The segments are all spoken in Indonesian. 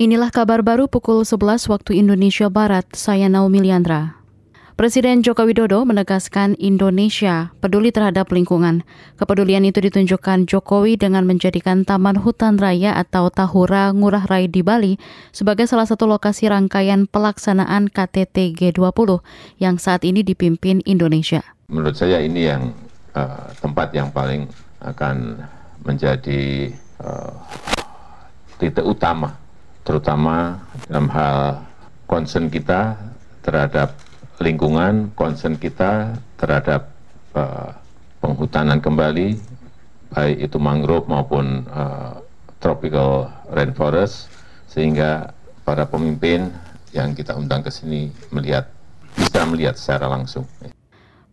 Inilah kabar baru pukul 11 waktu Indonesia Barat, saya Naomi Liandra. Presiden Joko Widodo menegaskan Indonesia peduli terhadap lingkungan. Kepedulian itu ditunjukkan Jokowi dengan menjadikan Taman Hutan Raya atau Tahura Ngurah Rai di Bali sebagai salah satu lokasi rangkaian pelaksanaan KTT G20 yang saat ini dipimpin Indonesia. Menurut saya ini yang uh, tempat yang paling akan menjadi uh, titik utama terutama dalam hal concern kita terhadap lingkungan, concern kita terhadap uh, penghutanan kembali, baik itu mangrove maupun uh, tropical rainforest, sehingga para pemimpin yang kita undang ke sini melihat bisa melihat secara langsung.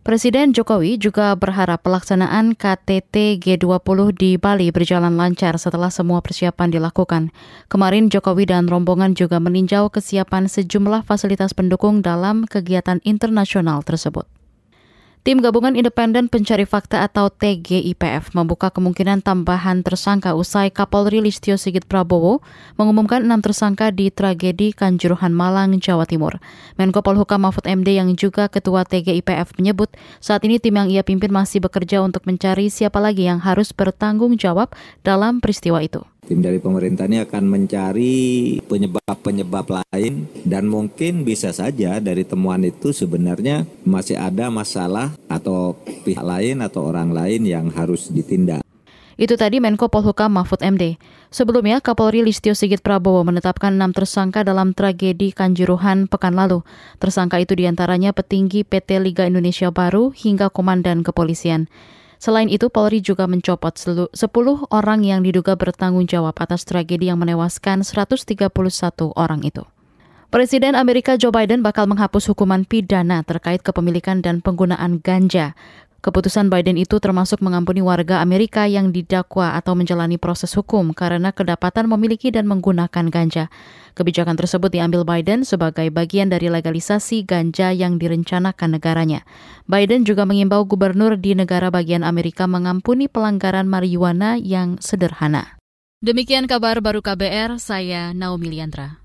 Presiden Jokowi juga berharap pelaksanaan KTT G20 di Bali berjalan lancar setelah semua persiapan dilakukan. Kemarin Jokowi dan rombongan juga meninjau kesiapan sejumlah fasilitas pendukung dalam kegiatan internasional tersebut. Tim Gabungan Independen Pencari Fakta atau TGIPF membuka kemungkinan tambahan tersangka usai Kapolri Listio Sigit Prabowo mengumumkan enam tersangka di tragedi Kanjuruhan Malang, Jawa Timur. Menko Polhukam Mahfud MD yang juga Ketua TGIPF menyebut saat ini tim yang ia pimpin masih bekerja untuk mencari siapa lagi yang harus bertanggung jawab dalam peristiwa itu. Tim dari pemerintah ini akan mencari penyebab-penyebab lain dan mungkin bisa saja dari temuan itu sebenarnya masih ada masalah atau pihak lain atau orang lain yang harus ditindak. Itu tadi Menko Polhukam Mahfud MD. Sebelumnya, Kapolri Listio Sigit Prabowo menetapkan enam tersangka dalam tragedi Kanjuruhan pekan lalu. Tersangka itu di antaranya petinggi PT Liga Indonesia Baru hingga komandan kepolisian. Selain itu, Polri juga mencopot 10 orang yang diduga bertanggung jawab atas tragedi yang menewaskan 131 orang itu. Presiden Amerika Joe Biden bakal menghapus hukuman pidana terkait kepemilikan dan penggunaan ganja. Keputusan Biden itu termasuk mengampuni warga Amerika yang didakwa atau menjalani proses hukum karena kedapatan memiliki dan menggunakan ganja. Kebijakan tersebut diambil Biden sebagai bagian dari legalisasi ganja yang direncanakan negaranya. Biden juga mengimbau gubernur di negara bagian Amerika mengampuni pelanggaran marijuana yang sederhana. Demikian kabar baru KBR, saya Naomi Liandra.